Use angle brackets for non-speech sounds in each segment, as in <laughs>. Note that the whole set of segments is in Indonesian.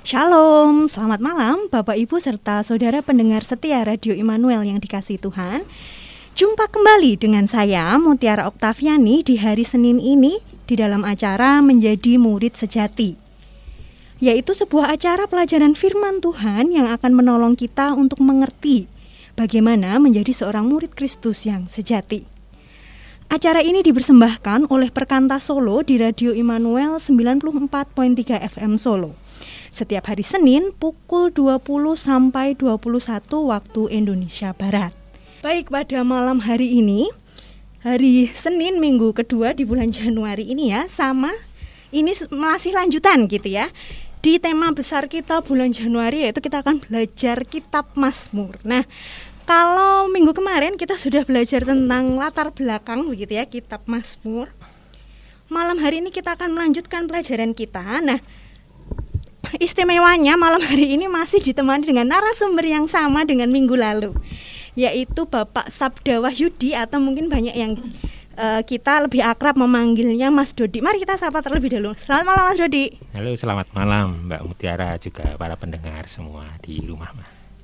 Shalom, selamat malam Bapak Ibu serta saudara pendengar setia Radio Immanuel yang dikasih Tuhan. Jumpa kembali dengan saya Mutiara Oktaviani di hari Senin ini di dalam acara Menjadi Murid Sejati. Yaitu sebuah acara pelajaran firman Tuhan yang akan menolong kita untuk mengerti bagaimana menjadi seorang murid Kristus yang sejati. Acara ini dipersembahkan oleh Perkanta Solo di Radio Immanuel 94.3 FM Solo setiap hari Senin pukul 20 sampai 21 waktu Indonesia Barat. Baik pada malam hari ini, hari Senin minggu kedua di bulan Januari ini ya, sama ini masih lanjutan gitu ya. Di tema besar kita bulan Januari yaitu kita akan belajar kitab Mazmur. Nah, kalau minggu kemarin kita sudah belajar tentang latar belakang begitu ya kitab Mazmur. Malam hari ini kita akan melanjutkan pelajaran kita. Nah, istimewanya malam hari ini masih ditemani dengan narasumber yang sama dengan minggu lalu yaitu Bapak Sabda Wahyudi atau mungkin banyak yang uh, kita lebih akrab memanggilnya Mas Dodi. Mari kita sapa terlebih dahulu. Selamat malam Mas Dodi. Halo, selamat malam Mbak Mutiara juga para pendengar semua di rumah.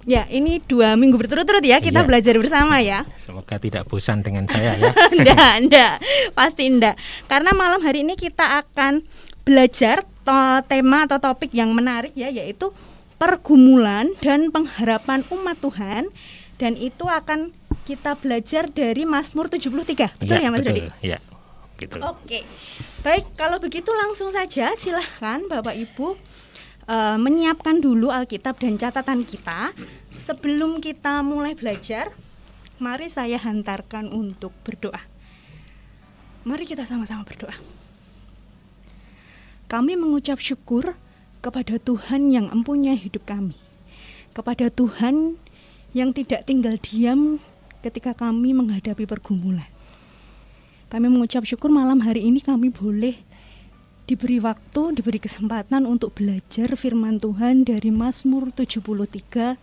Ya, ini dua minggu berturut-turut ya kita iya. belajar bersama ya. Semoga tidak bosan dengan saya ya. <laughs> enggak, enggak. Pasti enggak. Karena malam hari ini kita akan belajar tema atau topik yang menarik ya yaitu pergumulan dan pengharapan umat Tuhan dan itu akan kita belajar dari Mazmur 73. Betul ya, ya Mas Dodi? Ya. Gitu. Oke. Baik, kalau begitu langsung saja silahkan Bapak Ibu uh, menyiapkan dulu Alkitab dan catatan kita. Sebelum kita mulai belajar, mari saya hantarkan untuk berdoa. Mari kita sama-sama berdoa. Kami mengucap syukur kepada Tuhan yang empunya hidup kami, kepada Tuhan yang tidak tinggal diam ketika kami menghadapi pergumulan. Kami mengucap syukur malam hari ini kami boleh diberi waktu, diberi kesempatan untuk belajar firman Tuhan dari Mazmur 73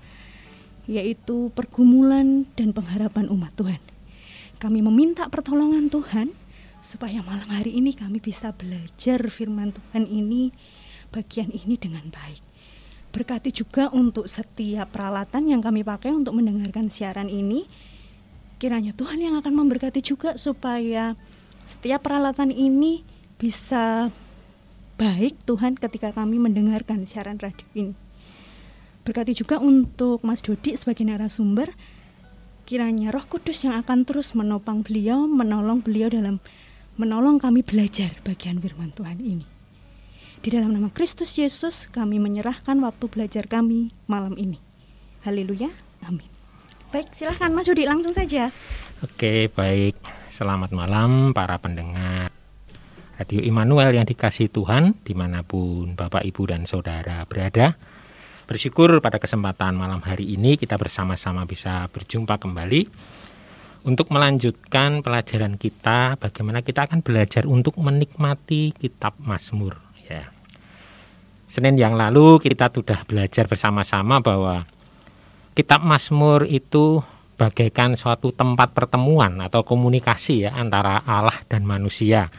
yaitu pergumulan dan pengharapan umat Tuhan. Kami meminta pertolongan Tuhan supaya malam hari ini kami bisa belajar firman Tuhan ini bagian ini dengan baik. Berkati juga untuk setiap peralatan yang kami pakai untuk mendengarkan siaran ini. Kiranya Tuhan yang akan memberkati juga supaya setiap peralatan ini bisa baik Tuhan ketika kami mendengarkan siaran radio ini. Berkati juga untuk Mas Dodi sebagai narasumber. Kiranya Roh Kudus yang akan terus menopang beliau, menolong beliau dalam menolong kami belajar bagian firman Tuhan ini. Di dalam nama Kristus Yesus kami menyerahkan waktu belajar kami malam ini. Haleluya. Amin. Baik, silahkan Mas Judi langsung saja. Oke, baik. Selamat malam para pendengar Radio Immanuel yang dikasih Tuhan di mana pun Bapak, Ibu, dan Saudara berada. Bersyukur pada kesempatan malam hari ini kita bersama-sama bisa berjumpa kembali untuk melanjutkan pelajaran kita bagaimana kita akan belajar untuk menikmati kitab Mazmur ya. Senin yang lalu kita sudah belajar bersama-sama bahwa kitab Mazmur itu bagaikan suatu tempat pertemuan atau komunikasi ya antara Allah dan manusia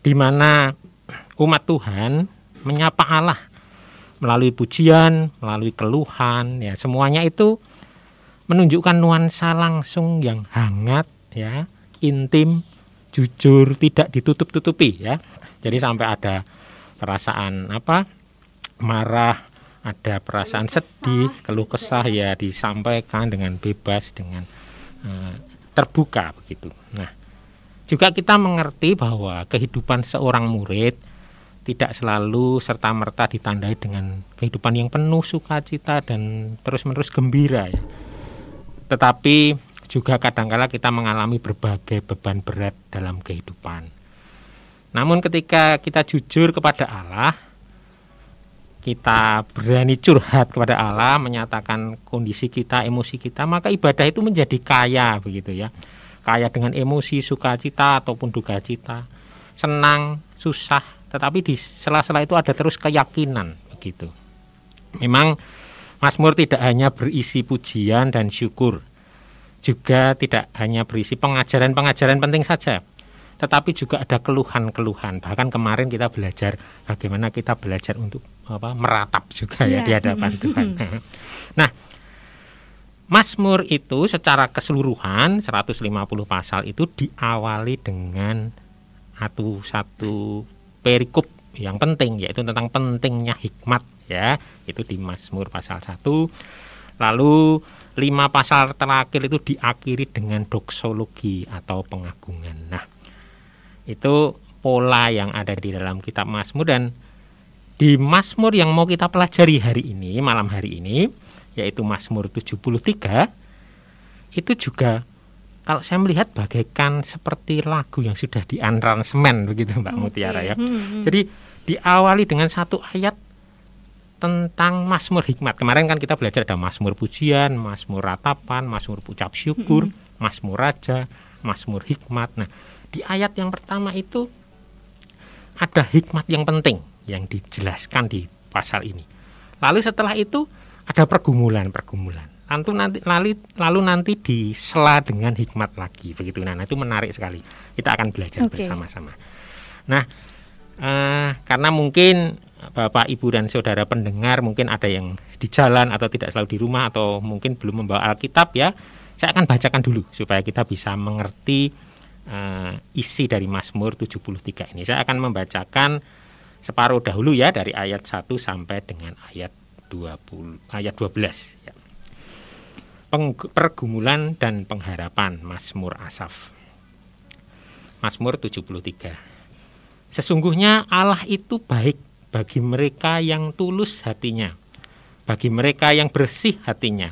di mana umat Tuhan menyapa Allah melalui pujian, melalui keluhan ya semuanya itu menunjukkan nuansa langsung yang hangat ya, intim, jujur, tidak ditutup-tutupi ya. Jadi sampai ada perasaan apa? marah, ada perasaan keluh sedih, keluh kesah ya disampaikan dengan bebas dengan uh, terbuka begitu. Nah, juga kita mengerti bahwa kehidupan seorang murid tidak selalu serta-merta ditandai dengan kehidupan yang penuh sukacita dan terus-menerus gembira ya tetapi juga kadangkala kita mengalami berbagai beban berat dalam kehidupan. Namun ketika kita jujur kepada Allah, kita berani curhat kepada Allah, menyatakan kondisi kita, emosi kita, maka ibadah itu menjadi kaya begitu ya. Kaya dengan emosi, sukacita ataupun duka cita, senang, susah, tetapi di sela-sela itu ada terus keyakinan begitu. Memang Mazmur tidak hanya berisi pujian dan syukur, juga tidak hanya berisi pengajaran-pengajaran penting saja, tetapi juga ada keluhan-keluhan. Bahkan kemarin kita belajar bagaimana kita belajar untuk apa meratap juga ya Iya. di hadapan Tuhan. <laughs> nah, Mazmur itu secara keseluruhan 150 pasal itu diawali dengan satu satu perikop yang penting yaitu tentang pentingnya hikmat ya itu di Mazmur pasal 1 lalu lima pasal terakhir itu diakhiri dengan doksologi atau pengagungan nah itu pola yang ada di dalam kitab Mazmur dan di Mazmur yang mau kita pelajari hari ini malam hari ini yaitu Mazmur 73 itu juga kalau saya melihat bagaikan seperti lagu yang sudah diaransemen begitu Mbak Oke. Mutiara ya. Hmm, hmm. Jadi diawali dengan satu ayat tentang Mazmur hikmat. Kemarin kan kita belajar ada Mazmur pujian, Mazmur ratapan, Mazmur ucap syukur, Mazmur raja, Mazmur hikmat. Nah, di ayat yang pertama itu ada hikmat yang penting yang dijelaskan di pasal ini. Lalu setelah itu ada pergumulan-pergumulan. Lalu nanti lalu, lalu nanti disela dengan hikmat lagi begitu. Nah, itu menarik sekali. Kita akan belajar Oke. bersama-sama. Nah, eh, karena mungkin Bapak, Ibu dan saudara pendengar mungkin ada yang di jalan atau tidak selalu di rumah atau mungkin belum membawa Alkitab ya. Saya akan bacakan dulu supaya kita bisa mengerti eh, isi dari Mazmur 73 ini. Saya akan membacakan separuh dahulu ya dari ayat 1 sampai dengan ayat 20 ayat 12 ya. Peng- pergumulan dan pengharapan Mazmur Asaf. Mazmur 73. Sesungguhnya Allah itu baik bagi mereka yang tulus hatinya, bagi mereka yang bersih hatinya.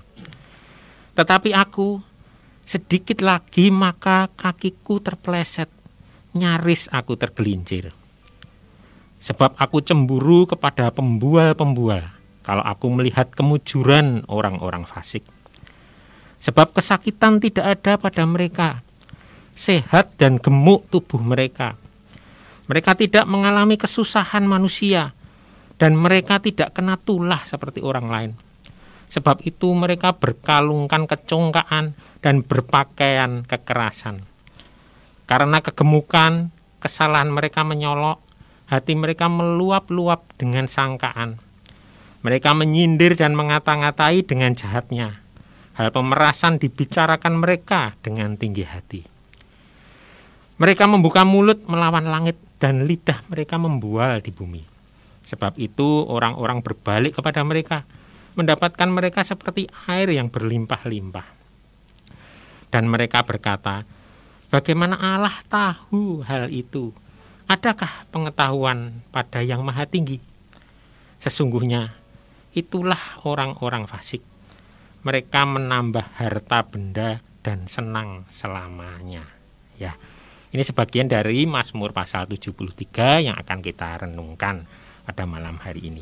Tetapi aku sedikit lagi maka kakiku terpeleset, nyaris aku tergelincir. Sebab aku cemburu kepada pembual-pembual kalau aku melihat kemujuran orang-orang fasik. Sebab kesakitan tidak ada pada mereka, sehat dan gemuk tubuh mereka. Mereka tidak mengalami kesusahan manusia, dan mereka tidak kena tulah seperti orang lain. Sebab itu mereka berkalungkan kecongkaan dan berpakaian kekerasan. Karena kegemukan, kesalahan mereka menyolok, hati mereka meluap-luap dengan sangkaan. Mereka menyindir dan mengata-ngatai dengan jahatnya. Hal pemerasan dibicarakan mereka dengan tinggi hati. Mereka membuka mulut melawan langit dan lidah mereka membual di bumi. Sebab itu orang-orang berbalik kepada mereka, mendapatkan mereka seperti air yang berlimpah-limpah. Dan mereka berkata, bagaimana Allah tahu hal itu? Adakah pengetahuan pada yang maha tinggi? Sesungguhnya itulah orang-orang fasik. Mereka menambah harta benda dan senang selamanya. Ya. Ini sebagian dari Mazmur pasal 73 yang akan kita renungkan pada malam hari ini.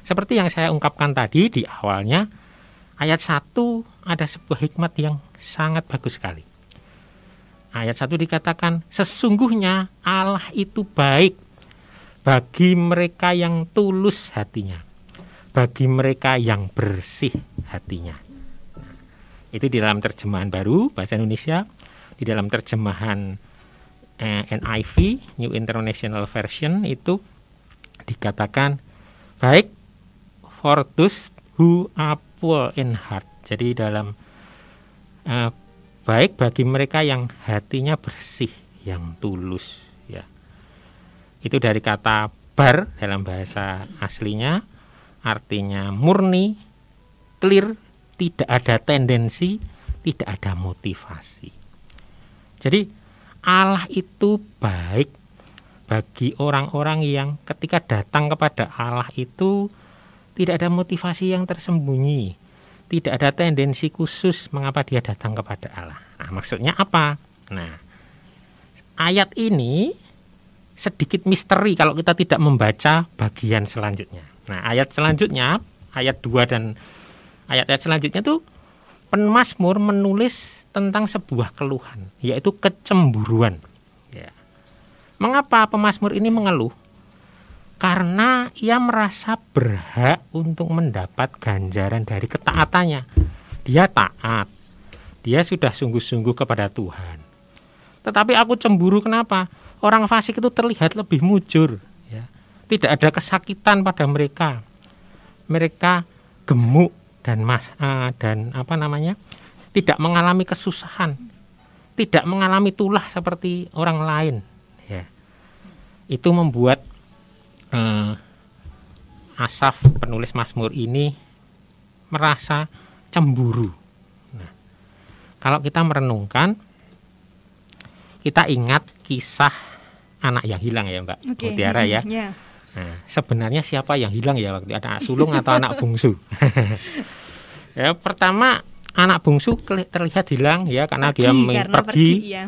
Seperti yang saya ungkapkan tadi di awalnya, ayat 1 ada sebuah hikmat yang sangat bagus sekali. Ayat 1 dikatakan, sesungguhnya Allah itu baik bagi mereka yang tulus hatinya, bagi mereka yang bersih hatinya. Itu di dalam terjemahan baru bahasa Indonesia, di dalam terjemahan eh, NIV New International Version itu dikatakan baik for those who are poor in heart. Jadi dalam eh, baik bagi mereka yang hatinya bersih, yang tulus ya. Itu dari kata bar dalam bahasa aslinya artinya murni, clear, tidak ada tendensi, tidak ada motivasi. Jadi Allah itu baik bagi orang-orang yang ketika datang kepada Allah itu tidak ada motivasi yang tersembunyi, tidak ada tendensi khusus mengapa dia datang kepada Allah. Nah, maksudnya apa? Nah, ayat ini sedikit misteri kalau kita tidak membaca bagian selanjutnya. Nah, ayat selanjutnya, ayat 2 dan ayat-ayat selanjutnya tuh penmasmur menulis tentang sebuah keluhan, yaitu kecemburuan. Ya. Mengapa pemasmur ini mengeluh? Karena ia merasa berhak untuk mendapat ganjaran dari ketaatannya. Dia taat. Dia sudah sungguh-sungguh kepada Tuhan. Tetapi aku cemburu kenapa? Orang fasik itu terlihat lebih mujur, ya. tidak ada kesakitan pada mereka. Mereka gemuk dan mas uh, dan apa namanya tidak mengalami kesusahan, tidak mengalami tulah seperti orang lain. Ya, itu membuat uh, Asaf penulis Mazmur ini merasa cemburu. Nah, kalau kita merenungkan, kita ingat kisah anak yang hilang ya Mbak okay. Mutiara ya. Yeah. Nah, sebenarnya siapa yang hilang ya waktu anak sulung atau anak bungsu? <laughs> ya pertama anak bungsu terlihat hilang ya karena pergi, dia karena pergi, pergi ya.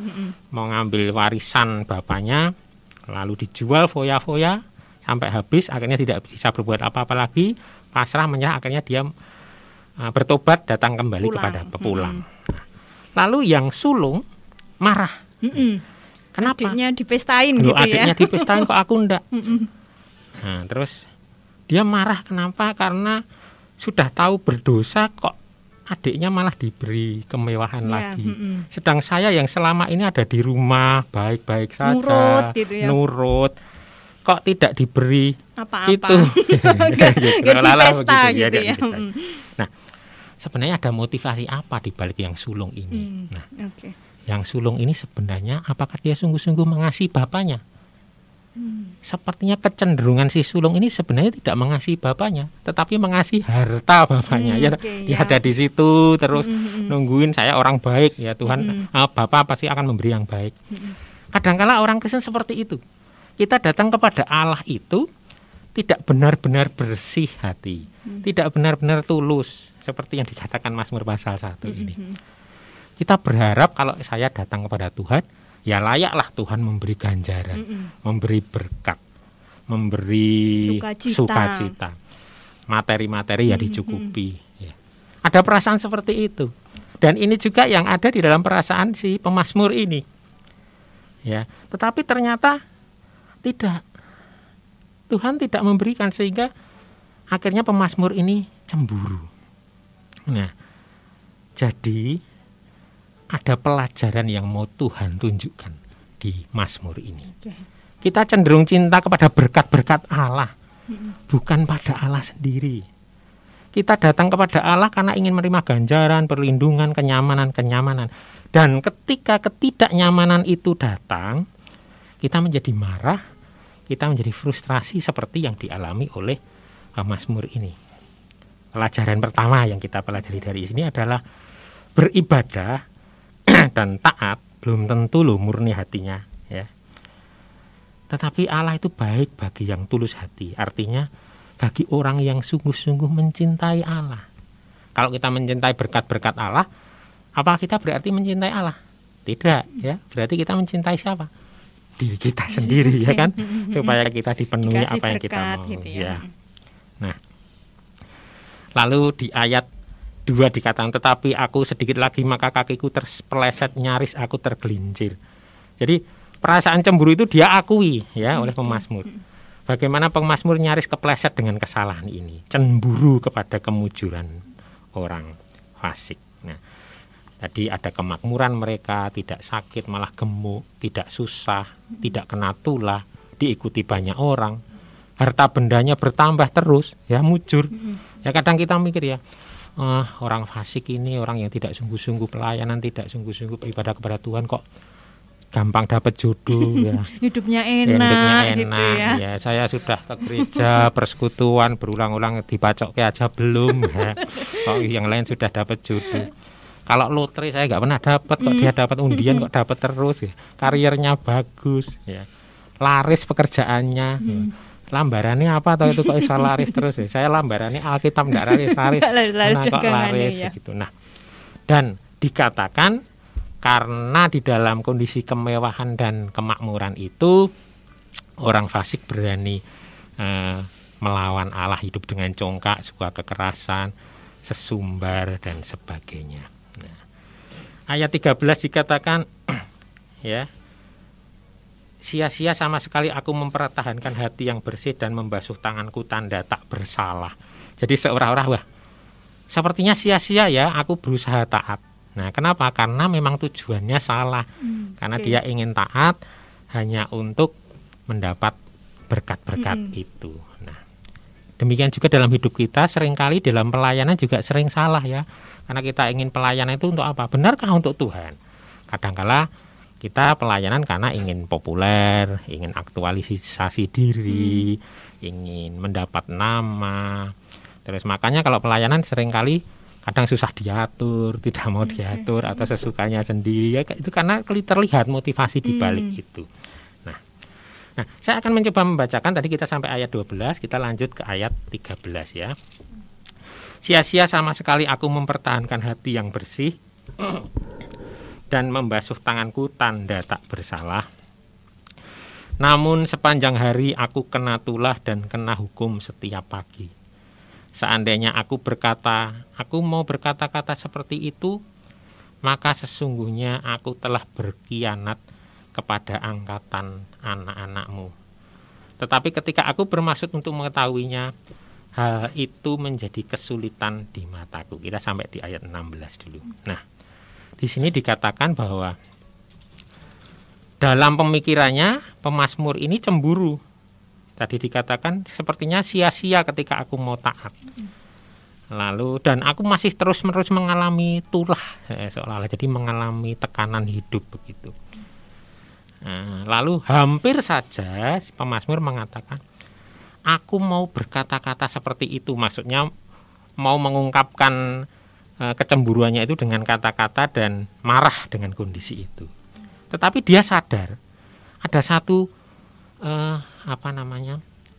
mau ngambil warisan bapaknya lalu dijual foya-foya sampai habis akhirnya tidak bisa berbuat apa-apa lagi pasrah menyerah akhirnya dia uh, bertobat datang kembali pulang. kepada pepulang. Mm Lalu yang sulung marah. Mm -mm. Kenapa? Adiknya dipestain Loh, gitu adiknya ya. Adiknya dipestain kok aku ndak. <laughs> Mm -mm. Nah, terus dia marah kenapa? Karena sudah tahu berdosa kok adiknya malah diberi kemewahan yeah, lagi. Mm -mm. Sedang saya yang selama ini ada di rumah baik-baik saja, nurut, gitu ya. nurut kok tidak diberi apa-apa itu <laughs> <laughs> gitu. Lala pesta gitu, gitu ya. Mm. Nah, sebenarnya ada motivasi apa di balik yang sulung ini? Mm, nah, okay. yang sulung ini sebenarnya apakah dia sungguh-sungguh mengasihi bapaknya? Hmm. Sepertinya kecenderungan si sulung ini sebenarnya tidak mengasihi bapaknya, tetapi mengasihi harta bapaknya. Hmm, ya, okay, dia ya. ada di situ terus hmm, hmm, hmm. nungguin saya orang baik ya Tuhan, hmm. uh, bapak pasti akan memberi yang baik. Hmm. Kadangkala orang Kristen seperti itu. Kita datang kepada Allah itu tidak benar-benar bersih hati, hmm. tidak benar-benar tulus seperti yang dikatakan Mazmur pasal satu hmm. ini. Kita berharap kalau saya datang kepada Tuhan, ya layaklah Tuhan memberi ganjaran, mm -mm. memberi berkat, memberi sukacita, materi-materi ya dicukupi. Mm -hmm. ya. Ada perasaan seperti itu, dan ini juga yang ada di dalam perasaan si pemasmur ini. Ya, tetapi ternyata tidak. Tuhan tidak memberikan sehingga akhirnya pemasmur ini cemburu. Nah, jadi ada pelajaran yang mau Tuhan tunjukkan di Mazmur ini. Kita cenderung cinta kepada berkat-berkat Allah, bukan pada Allah sendiri. Kita datang kepada Allah karena ingin menerima ganjaran, perlindungan, kenyamanan, kenyamanan. Dan ketika ketidaknyamanan itu datang, kita menjadi marah, kita menjadi frustrasi seperti yang dialami oleh Mazmur ini. Pelajaran pertama yang kita pelajari dari sini adalah beribadah <clears throat> dan taat belum tentu loh murni hatinya ya. Tetapi Allah itu baik bagi yang tulus hati. Artinya bagi orang yang sungguh-sungguh mencintai Allah. Kalau kita mencintai berkat-berkat Allah, apa kita berarti mencintai Allah? Tidak, ya. Berarti kita mencintai siapa? Diri kita <laughs> sendiri ya kan, <laughs> supaya kita dipenuhi Dikasih apa yang kita mau. Gitu ya. ya. Nah, lalu di ayat Dua dikatakan tetapi aku sedikit lagi maka kakiku terpeleset nyaris aku tergelincir. Jadi perasaan cemburu itu dia akui ya oleh pemazmur. Bagaimana pemazmur nyaris kepleset dengan kesalahan ini, cemburu kepada kemujuran orang fasik. Nah, tadi ada kemakmuran mereka, tidak sakit malah gemuk, tidak susah, tidak kena tulah, diikuti banyak orang, harta bendanya bertambah terus, ya mujur. Ya kadang kita mikir ya, uh, orang fasik ini orang yang tidak sungguh-sungguh pelayanan tidak sungguh-sungguh beribadah kepada Tuhan kok gampang dapat jodoh <laughs> ya. Hidupnya enak, ya, hidupnya enak. gitu ya. ya saya sudah ke gereja <laughs> persekutuan berulang-ulang dipacok ke aja belum <laughs> ya. Kok yang lain sudah dapat jodoh. Kalau lotre saya nggak pernah dapat kok dia dapat undian kok dapat terus ya. Karirnya bagus ya. Laris pekerjaannya ya lambarannya apa atau itu kok bisa laris terus ya? Saya lambarannya Alkitab nggak laris laris, <laughs> laris, laris kok laris ya. begitu. Nah dan dikatakan karena di dalam kondisi kemewahan dan kemakmuran itu orang fasik berani uh, melawan Allah hidup dengan congkak suka kekerasan sesumbar dan sebagainya. Nah, ayat 13 dikatakan <clears throat> ya sia-sia sama sekali aku mempertahankan hati yang bersih dan membasuh tanganku tanda tak bersalah. Jadi seorang-orang wah sepertinya sia-sia ya aku berusaha taat. Nah, kenapa? Karena memang tujuannya salah. Hmm, Karena okay. dia ingin taat hanya untuk mendapat berkat-berkat Mm-mm. itu. Nah, demikian juga dalam hidup kita sering kali dalam pelayanan juga sering salah ya. Karena kita ingin pelayanan itu untuk apa? Benarkah untuk Tuhan? Kadangkala kita pelayanan karena ingin populer, ingin aktualisasi diri, ingin mendapat nama. Terus makanya kalau pelayanan sering kali kadang susah diatur, tidak mau Oke. diatur atau sesukanya sendiri. Ya, itu karena terlihat motivasi di balik Hmm. itu. Nah, nah, saya akan mencoba membacakan tadi kita sampai ayat 12, kita lanjut ke ayat 13 ya. Sia-sia sama sekali aku mempertahankan hati yang bersih dan membasuh tanganku tanda tak bersalah. Namun sepanjang hari aku kena tulah dan kena hukum setiap pagi. Seandainya aku berkata, aku mau berkata-kata seperti itu, maka sesungguhnya aku telah berkhianat kepada angkatan anak-anakmu. Tetapi ketika aku bermaksud untuk mengetahuinya, hal itu menjadi kesulitan di mataku. Kita sampai di ayat 16 dulu. Nah, di sini dikatakan bahwa dalam pemikirannya pemazmur ini cemburu. Tadi dikatakan sepertinya sia-sia ketika aku mau taat. Lalu dan aku masih terus-menerus mengalami tulah eh, seolah-olah jadi mengalami tekanan hidup begitu. Nah, lalu hampir saja si pemazmur mengatakan aku mau berkata-kata seperti itu maksudnya mau mengungkapkan eh, kecemburuannya itu dengan kata-kata dan marah dengan kondisi itu. Tetapi dia sadar ada satu eh, apa namanya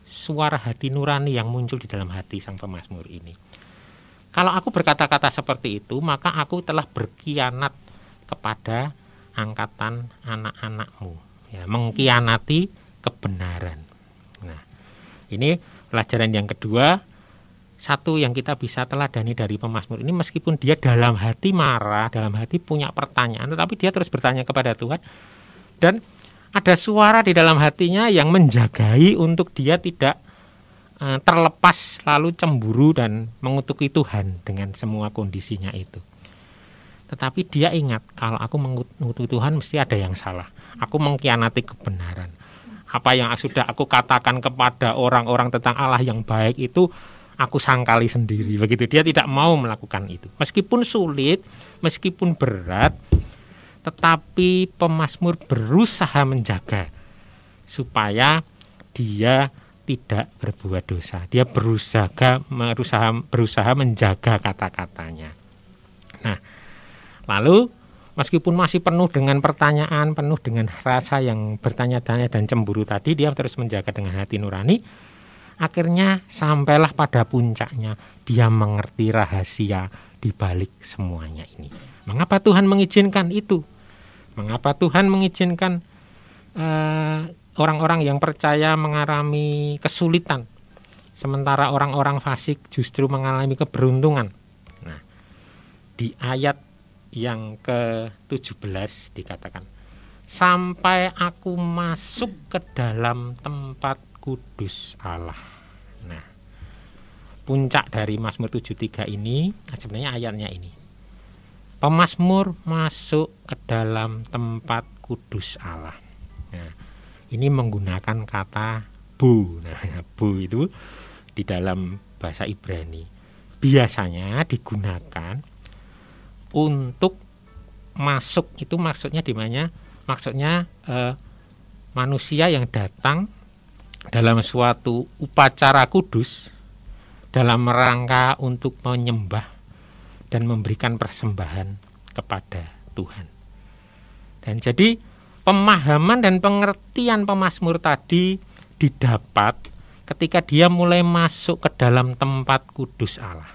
suara hati nurani yang muncul di dalam hati sang pemazmur ini. Kalau aku berkata-kata seperti itu, maka aku telah berkhianat kepada angkatan anak-anakmu, ya, mengkhianati kebenaran. Nah, ini pelajaran yang kedua. Satu yang kita bisa teladani dari pemazmur ini, meskipun dia dalam hati marah, dalam hati punya pertanyaan, tetapi dia terus bertanya kepada Tuhan, dan ada suara di dalam hatinya yang menjagai untuk dia tidak eh, terlepas lalu cemburu dan mengutuki Tuhan dengan semua kondisinya itu. Tetapi dia ingat kalau aku mengutuki Tuhan mesti ada yang salah. Aku mengkhianati kebenaran. Apa yang sudah aku katakan kepada orang-orang tentang Allah yang baik itu aku sangkali sendiri. Begitu dia tidak mau melakukan itu. Meskipun sulit, meskipun berat, tetapi pemazmur berusaha menjaga supaya dia tidak berbuat dosa. Dia berusaha berusaha berusaha menjaga kata-katanya. Nah, lalu meskipun masih penuh dengan pertanyaan, penuh dengan rasa yang bertanya-tanya dan cemburu tadi, dia terus menjaga dengan hati nurani. Akhirnya sampailah pada puncaknya, dia mengerti rahasia di balik semuanya ini. Mengapa Tuhan mengizinkan itu? Mengapa Tuhan mengizinkan eh, orang-orang yang percaya mengalami kesulitan, sementara orang-orang fasik justru mengalami keberuntungan. Nah, di ayat yang ke-17 dikatakan, sampai aku masuk ke dalam tempat kudus Allah. Nah, puncak dari Mazmur 73 ini sebenarnya ayatnya ini. Pemazmur masuk ke dalam tempat kudus Allah. Nah, ini menggunakan kata bu. Nah, <laughs> bu itu di dalam bahasa Ibrani biasanya digunakan untuk masuk itu maksudnya di mana? Maksudnya eh, manusia yang datang dalam suatu upacara kudus dalam rangka untuk menyembah dan memberikan persembahan kepada Tuhan. Dan jadi pemahaman dan pengertian pemazmur tadi didapat ketika dia mulai masuk ke dalam tempat kudus Allah.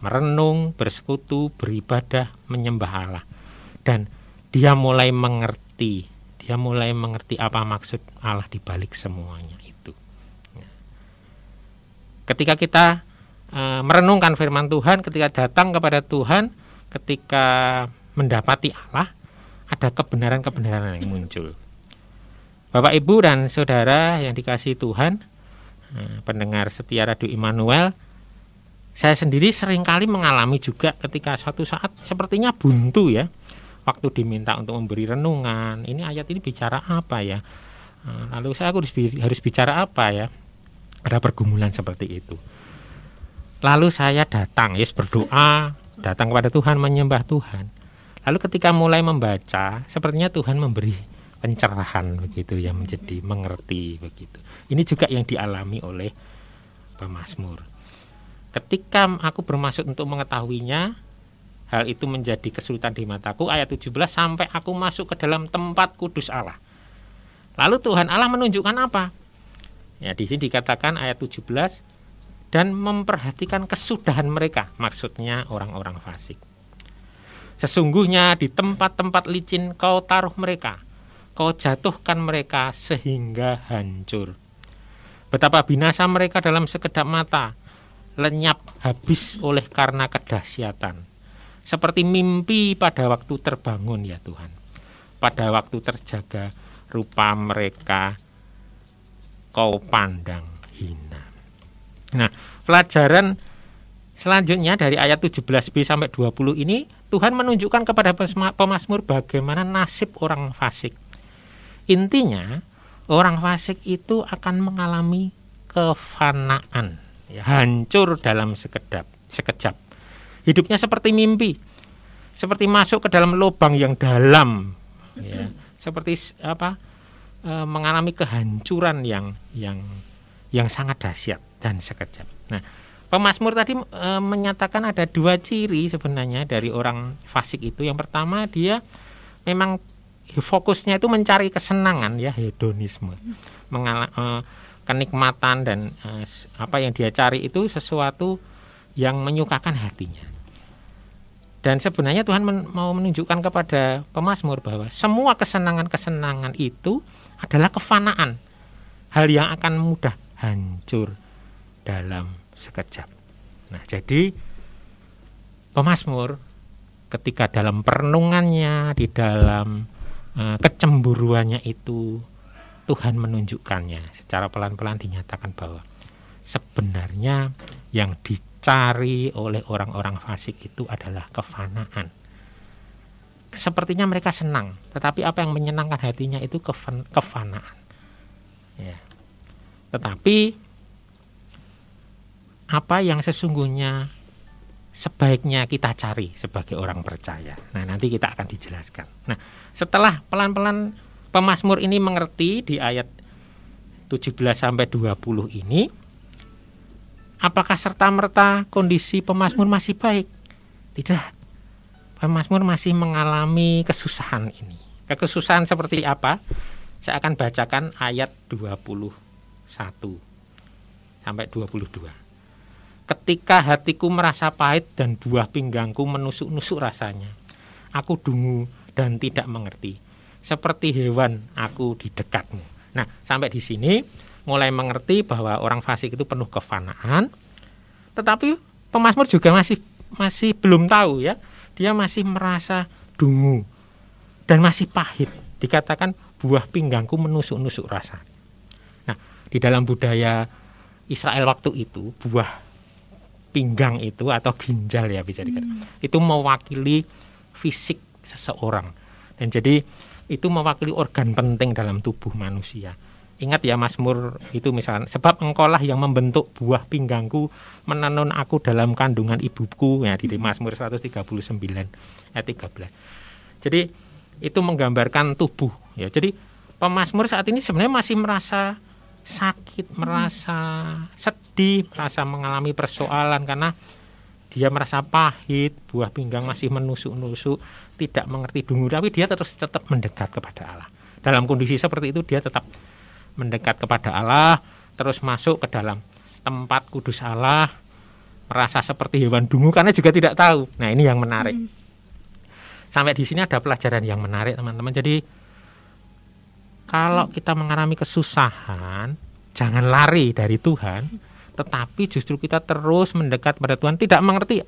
Merenung, bersekutu, beribadah, menyembah Allah. Dan dia mulai mengerti, dia mulai mengerti apa maksud Allah di balik semuanya itu. Ketika kita e, merenungkan firman Tuhan, ketika datang kepada Tuhan, ketika mendapati Allah, ada kebenaran-kebenaran yang muncul. Bapak, Ibu, dan Saudara yang dikasih Tuhan, eh, pendengar setia Radio Immanuel, saya sendiri sering kali mengalami juga ketika suatu saat sepertinya buntu ya, waktu diminta untuk memberi renungan. Ini ayat ini bicara apa ya? Nah, lalu saya harus, harus bicara apa ya? Ada pergumulan seperti itu. Lalu saya datang, yes berdoa, datang kepada Tuhan, menyembah Tuhan. Lalu ketika mulai membaca, sepertinya Tuhan memberi pencerahan begitu ya menjadi mengerti begitu. Ini juga yang dialami oleh pemazmur. Ketika aku bermaksud untuk mengetahuinya, hal itu menjadi kesulitan di mataku ayat 17 sampai aku masuk ke dalam tempat kudus Allah. Lalu Tuhan Allah menunjukkan apa? Ya di sini dikatakan ayat 17 dan memperhatikan kesudahan mereka, maksudnya orang-orang fasik. Sesungguhnya di tempat-tempat licin kau taruh mereka, kau jatuhkan mereka sehingga hancur. Betapa binasa mereka dalam sekedap mata, lenyap habis oleh karena kedahsyatan. Seperti mimpi pada waktu terbangun ya Tuhan. Pada waktu terjaga rupa mereka kau pandang hina. Nah, pelajaran selanjutnya dari ayat 17b sampai 20 ini Tuhan menunjukkan kepada pemazmur bagaimana nasib orang fasik. Intinya, orang fasik itu akan mengalami kefanaan ya, hancur dalam sekedap, sekejap. Hidupnya seperti mimpi, seperti masuk ke dalam lubang yang dalam, ya, seperti apa e, mengalami kehancuran yang yang yang sangat dahsyat dan sekejap. Nah, Pemasmur tadi e, menyatakan ada dua ciri sebenarnya dari orang fasik itu. Yang pertama dia memang fokusnya itu mencari kesenangan ya hedonisme, Mengal e, kenikmatan dan uh, apa yang dia cari itu sesuatu yang menyukakan hatinya. Dan sebenarnya Tuhan men mau menunjukkan kepada pemazmur bahwa semua kesenangan-kesenangan itu adalah kefanaan. Hal yang akan mudah hancur dalam sekejap. Nah, jadi pemazmur ketika dalam perenungannya, di dalam uh, kecemburuannya itu Tuhan menunjukkannya secara pelan-pelan dinyatakan bahwa sebenarnya yang dicari oleh orang-orang fasik itu adalah kefanaan. Sepertinya mereka senang, tetapi apa yang menyenangkan hatinya itu kefan, kefanaan. Ya. Tetapi apa yang sesungguhnya sebaiknya kita cari sebagai orang percaya. Nah, nanti kita akan dijelaskan. Nah, setelah pelan-pelan Pemasmur ini mengerti di ayat 17 sampai 20 ini apakah serta-merta kondisi pemazmur masih baik? Tidak. Pemazmur masih mengalami kesusahan ini. Kesusahan seperti apa? Saya akan bacakan ayat 21 sampai 22. Ketika hatiku merasa pahit dan buah pinggangku menusuk-nusuk rasanya, aku dungu dan tidak mengerti seperti hewan aku di dekatmu. Nah, sampai di sini mulai mengerti bahwa orang fasik itu penuh kefanaan. Tetapi pemazmur juga masih masih belum tahu ya. Dia masih merasa dungu dan masih pahit. Dikatakan buah pinggangku menusuk-nusuk rasa. Nah, di dalam budaya Israel waktu itu buah pinggang itu atau ginjal ya bisa dikatakan hmm. itu mewakili fisik seseorang dan jadi itu mewakili organ penting dalam tubuh manusia. Ingat ya Mazmur itu misalnya sebab engkaulah yang membentuk buah pinggangku menenun aku dalam kandungan ibuku ya di Mazmur 139 ayat 13. Jadi itu menggambarkan tubuh ya. Jadi pemazmur saat ini sebenarnya masih merasa sakit, merasa sedih, merasa mengalami persoalan karena dia merasa pahit, buah pinggang masih menusuk-nusuk, tidak mengerti dungu, tapi dia terus tetap mendekat kepada Allah. Dalam kondisi seperti itu dia tetap mendekat kepada Allah, terus masuk ke dalam tempat kudus Allah, merasa seperti hewan dungu karena juga tidak tahu. Nah, ini yang menarik. Hmm. Sampai di sini ada pelajaran yang menarik, teman-teman. Jadi kalau kita mengalami kesusahan, jangan lari dari Tuhan tetapi justru kita terus mendekat pada Tuhan tidak mengerti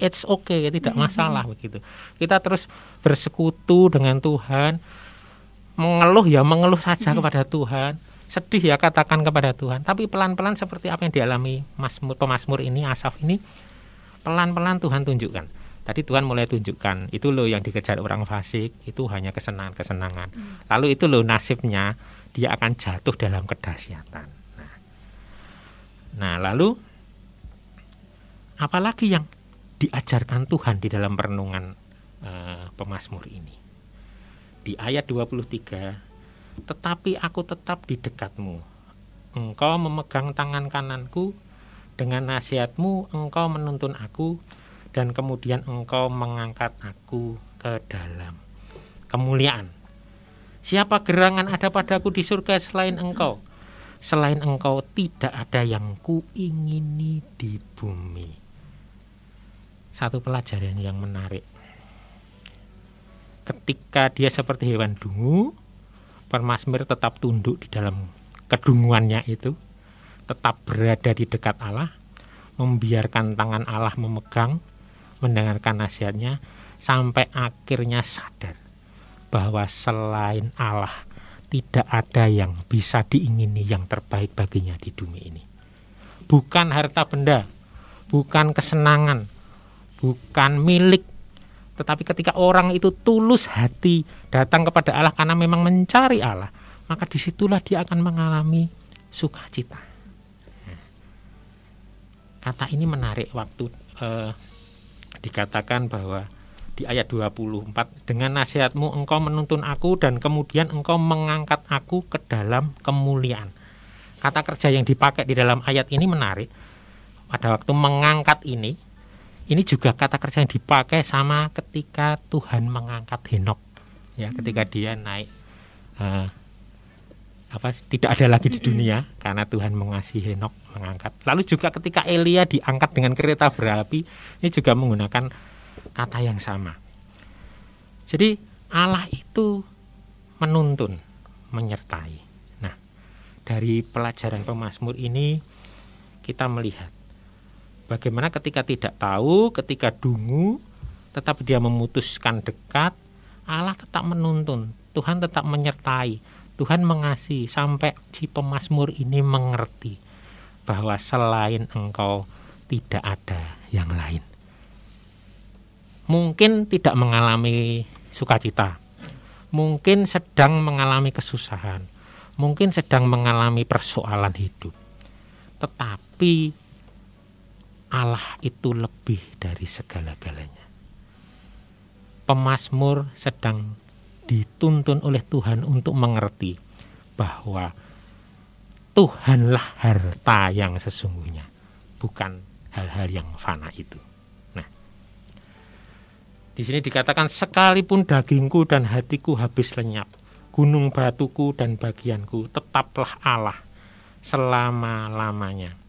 it's okay tidak mm-hmm. masalah mm -hmm. begitu kita terus bersekutu dengan Tuhan mengeluh ya mengeluh saja mm -hmm. kepada Tuhan sedih ya katakan kepada Tuhan tapi pelan-pelan seperti apa yang dialami Mazmur pemazmur ini Asaf ini pelan-pelan Tuhan tunjukkan Tadi Tuhan mulai tunjukkan itu loh yang dikejar orang fasik itu hanya kesenangan-kesenangan. Hmm. Lalu itu loh nasibnya dia akan jatuh dalam kedahsyatan. Nah, nah lalu apalagi yang diajarkan Tuhan di dalam perenungan uh, pemazmur ini. Di ayat 23, tetapi aku tetap di dekatmu. Engkau memegang tangan kananku, dengan nasihatmu engkau menuntun aku, dan kemudian engkau mengangkat aku ke dalam kemuliaan. Siapa gerangan ada padaku di surga selain engkau? Selain engkau tidak ada yang kuingini di bumi satu pelajaran yang menarik. Ketika dia seperti hewan dungu, Permasmir tetap tunduk di dalam kedunguannya itu, tetap berada di dekat Allah, membiarkan tangan Allah memegang, mendengarkan nasihatnya, sampai akhirnya sadar bahwa selain Allah tidak ada yang bisa diingini yang terbaik baginya di dunia ini. Bukan harta benda, bukan kesenangan, bukan milik tetapi ketika orang itu tulus hati datang kepada Allah karena memang mencari Allah, maka di situlah dia akan mengalami sukacita. Kata ini menarik waktu eh, dikatakan bahwa di ayat 24 dengan nasihatmu engkau menuntun aku dan kemudian engkau mengangkat aku ke dalam kemuliaan. Kata kerja yang dipakai di dalam ayat ini menarik. Pada waktu mengangkat ini ini juga kata kerja yang dipakai sama ketika Tuhan mengangkat Henok ya hmm. ketika dia naik uh, apa tidak ada lagi di dunia karena Tuhan mengasihi Henok mengangkat. Lalu juga ketika Elia diangkat dengan kereta berapi ini juga menggunakan kata yang sama. Jadi Allah itu menuntun, menyertai. Nah, dari pelajaran pemazmur ini kita melihat Bagaimana ketika tidak tahu, ketika dungu, tetap dia memutuskan dekat, Allah tetap menuntun, Tuhan tetap menyertai, Tuhan mengasihi sampai di pemazmur ini mengerti bahwa selain engkau tidak ada yang lain. Mungkin tidak mengalami sukacita, mungkin sedang mengalami kesusahan, mungkin sedang mengalami persoalan hidup. Tetapi Allah itu lebih dari segala-galanya. Pemasmur sedang dituntun oleh Tuhan untuk mengerti bahwa Tuhanlah harta yang sesungguhnya, bukan hal-hal yang fana itu. Nah, di sini dikatakan sekalipun dagingku dan hatiku habis lenyap, gunung batuku dan bagianku tetaplah Allah selama-lamanya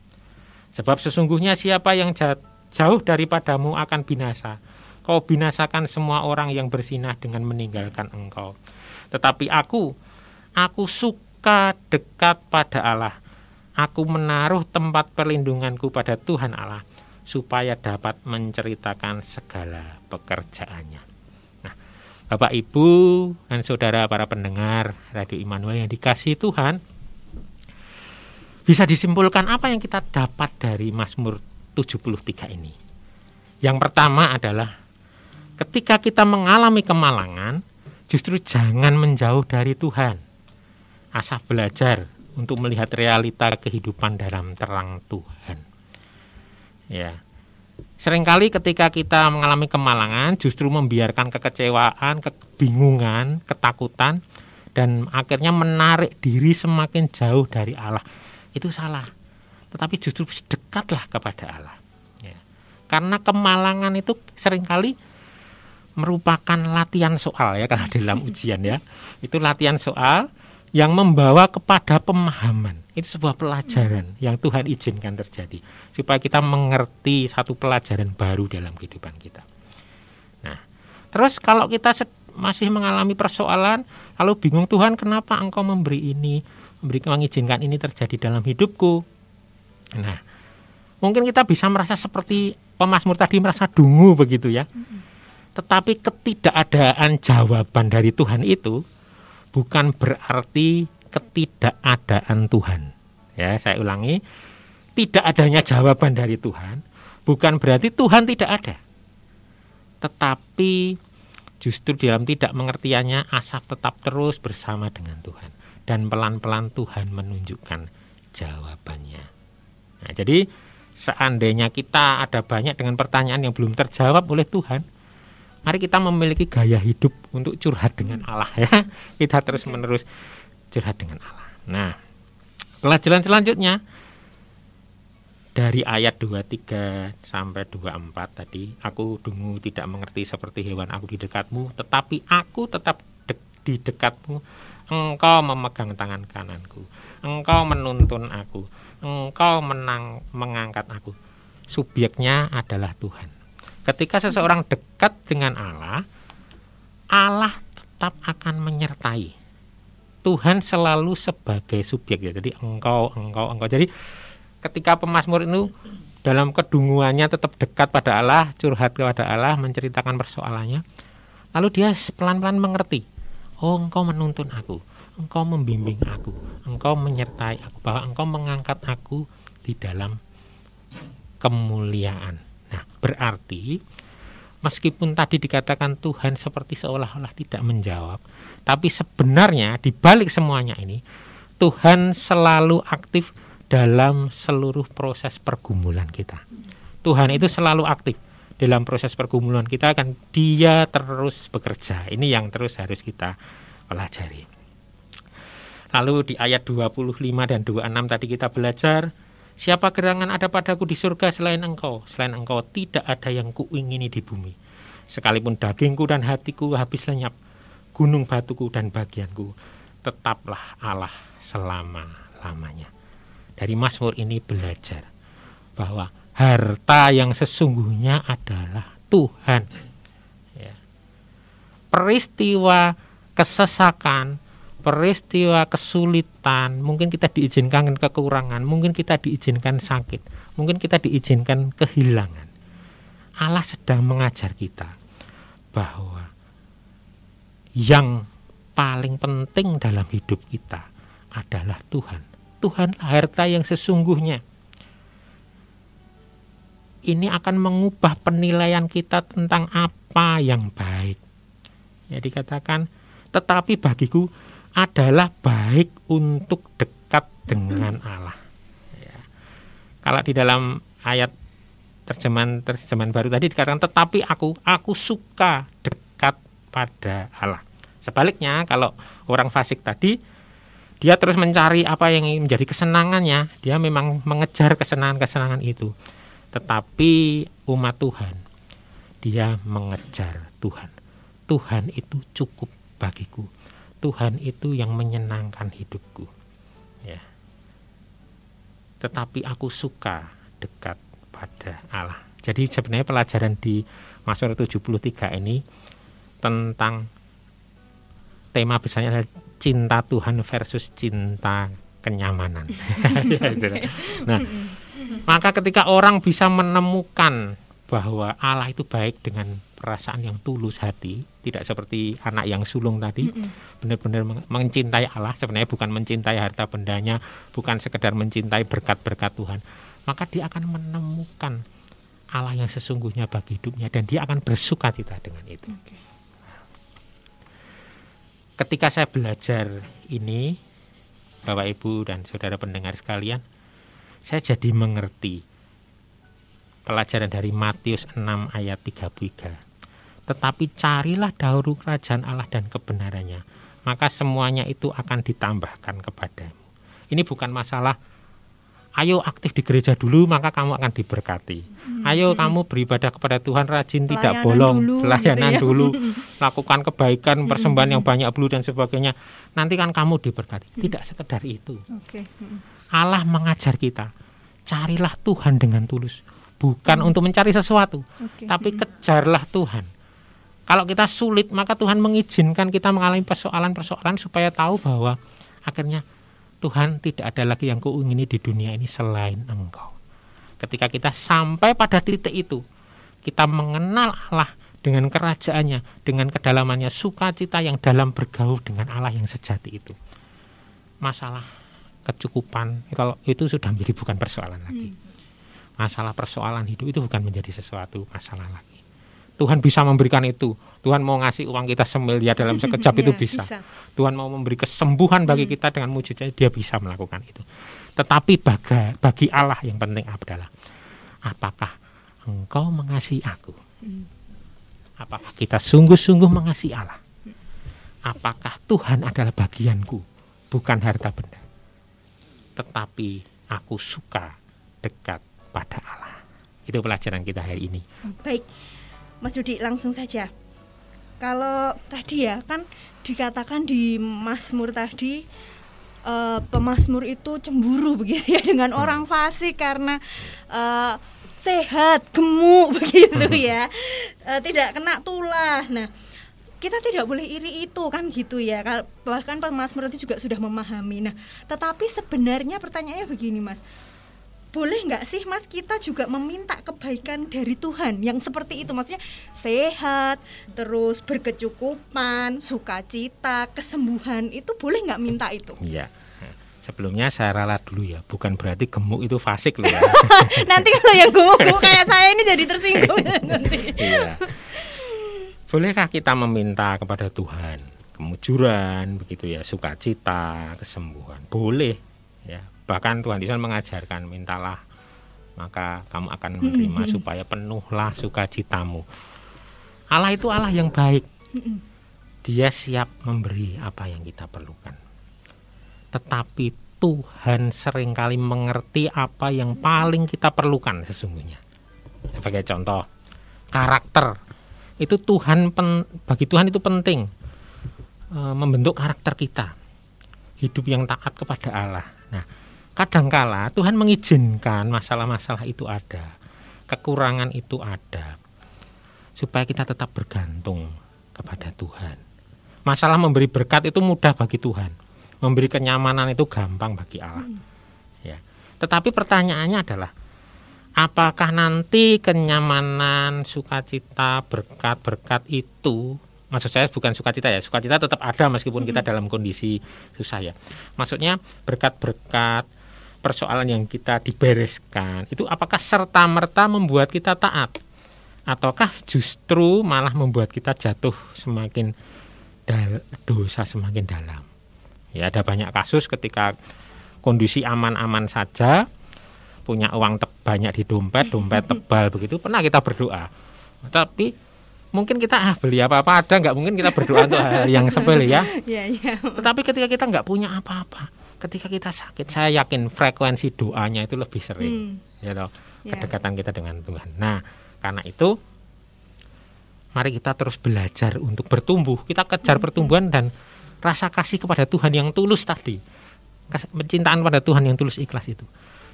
Sebab sesungguhnya siapa yang jauh daripadamu akan binasa. Kau binasakan semua orang yang bersinah dengan meninggalkan engkau. Tetapi aku, aku suka dekat pada Allah. Aku menaruh tempat perlindunganku pada Tuhan Allah supaya dapat menceritakan segala pekerjaannya. Nah, Bapak Ibu dan saudara para pendengar Radio Immanuel yang dikasih Tuhan, bisa disimpulkan apa yang kita dapat dari Mazmur 73 ini? Yang pertama adalah ketika kita mengalami kemalangan, justru jangan menjauh dari Tuhan. Asah belajar untuk melihat realita kehidupan dalam terang Tuhan. Ya. Seringkali ketika kita mengalami kemalangan justru membiarkan kekecewaan, kebingungan, ketakutan dan akhirnya menarik diri semakin jauh dari Allah itu salah. Tetapi justru dekatlah kepada Allah. Ya. Karena kemalangan itu sering kali merupakan latihan soal ya karena dalam <laughs> ujian ya. Itu latihan soal yang membawa kepada pemahaman. Itu sebuah pelajaran yang Tuhan izinkan terjadi supaya kita mengerti satu pelajaran baru dalam kehidupan kita. Nah, terus kalau kita masih mengalami persoalan lalu bingung Tuhan kenapa engkau memberi ini memberikan mengizinkan ini terjadi dalam hidupku. Nah, mungkin kita bisa merasa seperti pemazmur tadi merasa dungu begitu ya. Tetapi ketidakadaan jawaban dari Tuhan itu bukan berarti ketidakadaan Tuhan. Ya, saya ulangi, tidak adanya jawaban dari Tuhan bukan berarti Tuhan tidak ada. tetapi justru dalam tidak mengertiannya Asaf tetap terus bersama dengan Tuhan dan pelan-pelan Tuhan menunjukkan jawabannya. Nah, jadi seandainya kita ada banyak dengan pertanyaan yang belum terjawab oleh Tuhan, mari kita memiliki gaya hidup untuk curhat dengan Allah ya. Kita terus-menerus curhat dengan Allah. Nah, pelajaran selanjutnya dari ayat 23 sampai 24 tadi, aku dungu tidak mengerti seperti hewan aku di dekatmu, tetapi aku tetap de di dekatmu. Engkau memegang tangan kananku, engkau menuntun aku, engkau menang mengangkat aku. Subjeknya adalah Tuhan. Ketika seseorang dekat dengan Allah, Allah tetap akan menyertai. Tuhan selalu sebagai subjek ya. Jadi engkau, engkau, engkau. Jadi ketika pemazmur itu dalam kedunguannya tetap dekat pada Allah, curhat kepada Allah, menceritakan persoalannya, lalu dia pelan-pelan mengerti, oh engkau menuntun aku, engkau membimbing aku, engkau menyertai aku, bahwa engkau mengangkat aku di dalam kemuliaan. Nah, berarti meskipun tadi dikatakan Tuhan seperti seolah-olah tidak menjawab, tapi sebenarnya di balik semuanya ini Tuhan selalu aktif dalam seluruh proses pergumulan kita. Tuhan itu selalu aktif dalam proses pergumulan kita akan dia terus bekerja. Ini yang terus harus kita pelajari. Lalu di ayat 25 dan 26 tadi kita belajar Siapa gerangan ada padaku di surga selain engkau? Selain engkau tidak ada yang kuingini di bumi. Sekalipun dagingku dan hatiku habis lenyap, gunung batuku dan bagianku, tetaplah Allah selama-lamanya dari Mazmur ini belajar bahwa harta yang sesungguhnya adalah Tuhan. Ya. Peristiwa kesesakan, peristiwa kesulitan, mungkin kita diizinkan kekurangan, mungkin kita diizinkan sakit, mungkin kita diizinkan kehilangan. Allah sedang mengajar kita bahwa yang paling penting dalam hidup kita adalah Tuhan. Tuhan harta yang sesungguhnya. Ini akan mengubah penilaian kita tentang apa yang baik. Ya dikatakan, tetapi bagiku adalah baik untuk dekat dengan Allah. Ya. Kalau di dalam ayat terjemahan terjemahan baru tadi dikatakan, tetapi aku aku suka dekat pada Allah. Sebaliknya kalau orang fasik tadi dia terus mencari apa yang menjadi kesenangannya dia memang mengejar kesenangan-kesenangan itu tetapi umat Tuhan dia mengejar Tuhan. Tuhan itu cukup bagiku. Tuhan itu yang menyenangkan hidupku. Ya. Tetapi aku suka dekat pada Allah. Jadi sebenarnya pelajaran di Mazmur 73 ini tentang tema besarnya adalah cinta Tuhan versus cinta kenyamanan. <laughs> nah, maka ketika orang bisa menemukan bahwa Allah itu baik dengan perasaan yang tulus hati, tidak seperti anak yang sulung tadi, benar-benar mencintai Allah, sebenarnya bukan mencintai harta bendanya, bukan sekedar mencintai berkat-berkat Tuhan, maka dia akan menemukan Allah yang sesungguhnya bagi hidupnya dan dia akan bersuka cita dengan itu. Okay ketika saya belajar ini, Bapak Ibu dan saudara pendengar sekalian, saya jadi mengerti pelajaran dari Matius 6 ayat 33. Tetapi carilah dahulu kerajaan Allah dan kebenarannya, maka semuanya itu akan ditambahkan kepadamu. Ini bukan masalah ayo aktif di gereja dulu maka kamu akan diberkati. Hmm. Ayo hmm. kamu beribadah kepada Tuhan rajin pelayanan tidak bolong, dulu, pelayanan gitu ya. dulu, <laughs> lakukan kebaikan, hmm. persembahan hmm. yang banyak dulu dan sebagainya. Nanti kan kamu diberkati. Hmm. Tidak sekedar itu. Okay. Hmm. Allah mengajar kita, carilah Tuhan dengan tulus, bukan hmm. untuk mencari sesuatu, okay. tapi hmm. kejarlah Tuhan. Kalau kita sulit, maka Tuhan mengizinkan kita mengalami persoalan-persoalan supaya tahu bahwa akhirnya Tuhan tidak ada lagi yang kuingini di dunia ini selain Engkau. Ketika kita sampai pada titik itu, kita mengenal Allah dengan kerajaannya, dengan kedalamannya, sukacita yang dalam bergaul dengan Allah yang sejati itu. Masalah kecukupan kalau itu sudah menjadi bukan persoalan lagi. Hmm. Masalah persoalan hidup itu bukan menjadi sesuatu masalah lagi. Tuhan bisa memberikan itu. Tuhan mau ngasih uang kita semiliar dalam <laughs> sekejap itu Ya, bisa. Tuhan mau memberi kesembuhan bagi Hmm. kita dengan mujizatnya dia bisa melakukan itu. Tetapi baga, bagi Allah yang penting adalah apakah engkau mengasihi aku? Hmm. Apakah kita sungguh-sungguh mengasihi Allah? Apakah Tuhan adalah bagianku, bukan harta benda? Tetapi aku suka dekat pada Allah. Itu pelajaran kita hari ini. Baik, Mas Rudi langsung saja. Kalau tadi ya kan dikatakan di Mazmur tadi eh, pemazmur itu cemburu <laughs> begitu ya dengan orang fasik karena eh, sehat, gemuk <laughs> begitu <laughs> ya, Eh, tidak kena tulah. Nah, kita tidak boleh iri itu kan gitu ya. Bahkan pemazmur itu juga sudah memahami. Nah, tetapi sebenarnya pertanyaannya begini, Mas boleh nggak sih mas kita juga meminta kebaikan dari Tuhan yang seperti itu maksudnya sehat terus berkecukupan sukacita kesembuhan itu boleh nggak minta itu Iya. Sebelumnya saya ralat dulu ya, bukan berarti gemuk itu fasik loh ya. <laughs> nanti kalau yang gemuk-gemuk kayak saya ini jadi tersinggung nanti <laughs> Iya. <laughs> Bolehkah kita meminta kepada Tuhan kemujuran begitu ya, sukacita, kesembuhan? Boleh ya. Bahkan Tuhan Yesus mengajarkan mintalah maka kamu akan menerima supaya penuhlah sukacitamu. Allah itu Allah yang baik. Dia siap memberi apa yang kita perlukan. Tetapi Tuhan sering kali mengerti apa yang paling kita perlukan sesungguhnya. Sebagai contoh, karakter itu Tuhan pen- bagi Tuhan itu penting e, membentuk karakter kita hidup yang taat kepada Allah. Nah, kadangkala Tuhan mengizinkan masalah-masalah itu ada, kekurangan itu ada, supaya kita tetap bergantung kepada Tuhan. Masalah memberi berkat itu mudah bagi Tuhan, memberi kenyamanan itu gampang bagi Allah. Ya, tetapi pertanyaannya adalah apakah nanti kenyamanan, sukacita, berkat-berkat itu maksud saya bukan sukacita ya, sukacita tetap ada meskipun kita dalam kondisi susah ya. Maksudnya berkat-berkat persoalan yang kita dibereskan itu apakah serta merta membuat kita taat ataukah justru malah membuat kita jatuh semakin dosa semakin dalam. Ya ada banyak kasus ketika kondisi aman-aman saja punya uang te- banyak di dompet, dompet tebal begitu, pernah kita berdoa. Tapi mungkin kita ah, beli apa-apa ada nggak mungkin kita berdoa untuk hal yang sepele ya. <laughs> ya ya Tetapi ketika kita nggak punya apa-apa, ketika kita sakit, saya yakin frekuensi doanya itu lebih sering, Hmm, ya toh, Ya. kedekatan kita dengan Tuhan. Nah, karena itu mari kita terus belajar untuk bertumbuh. Kita kejar Hmm. pertumbuhan dan rasa kasih kepada Tuhan yang tulus tadi. Kecintaan pada Tuhan yang tulus ikhlas itu.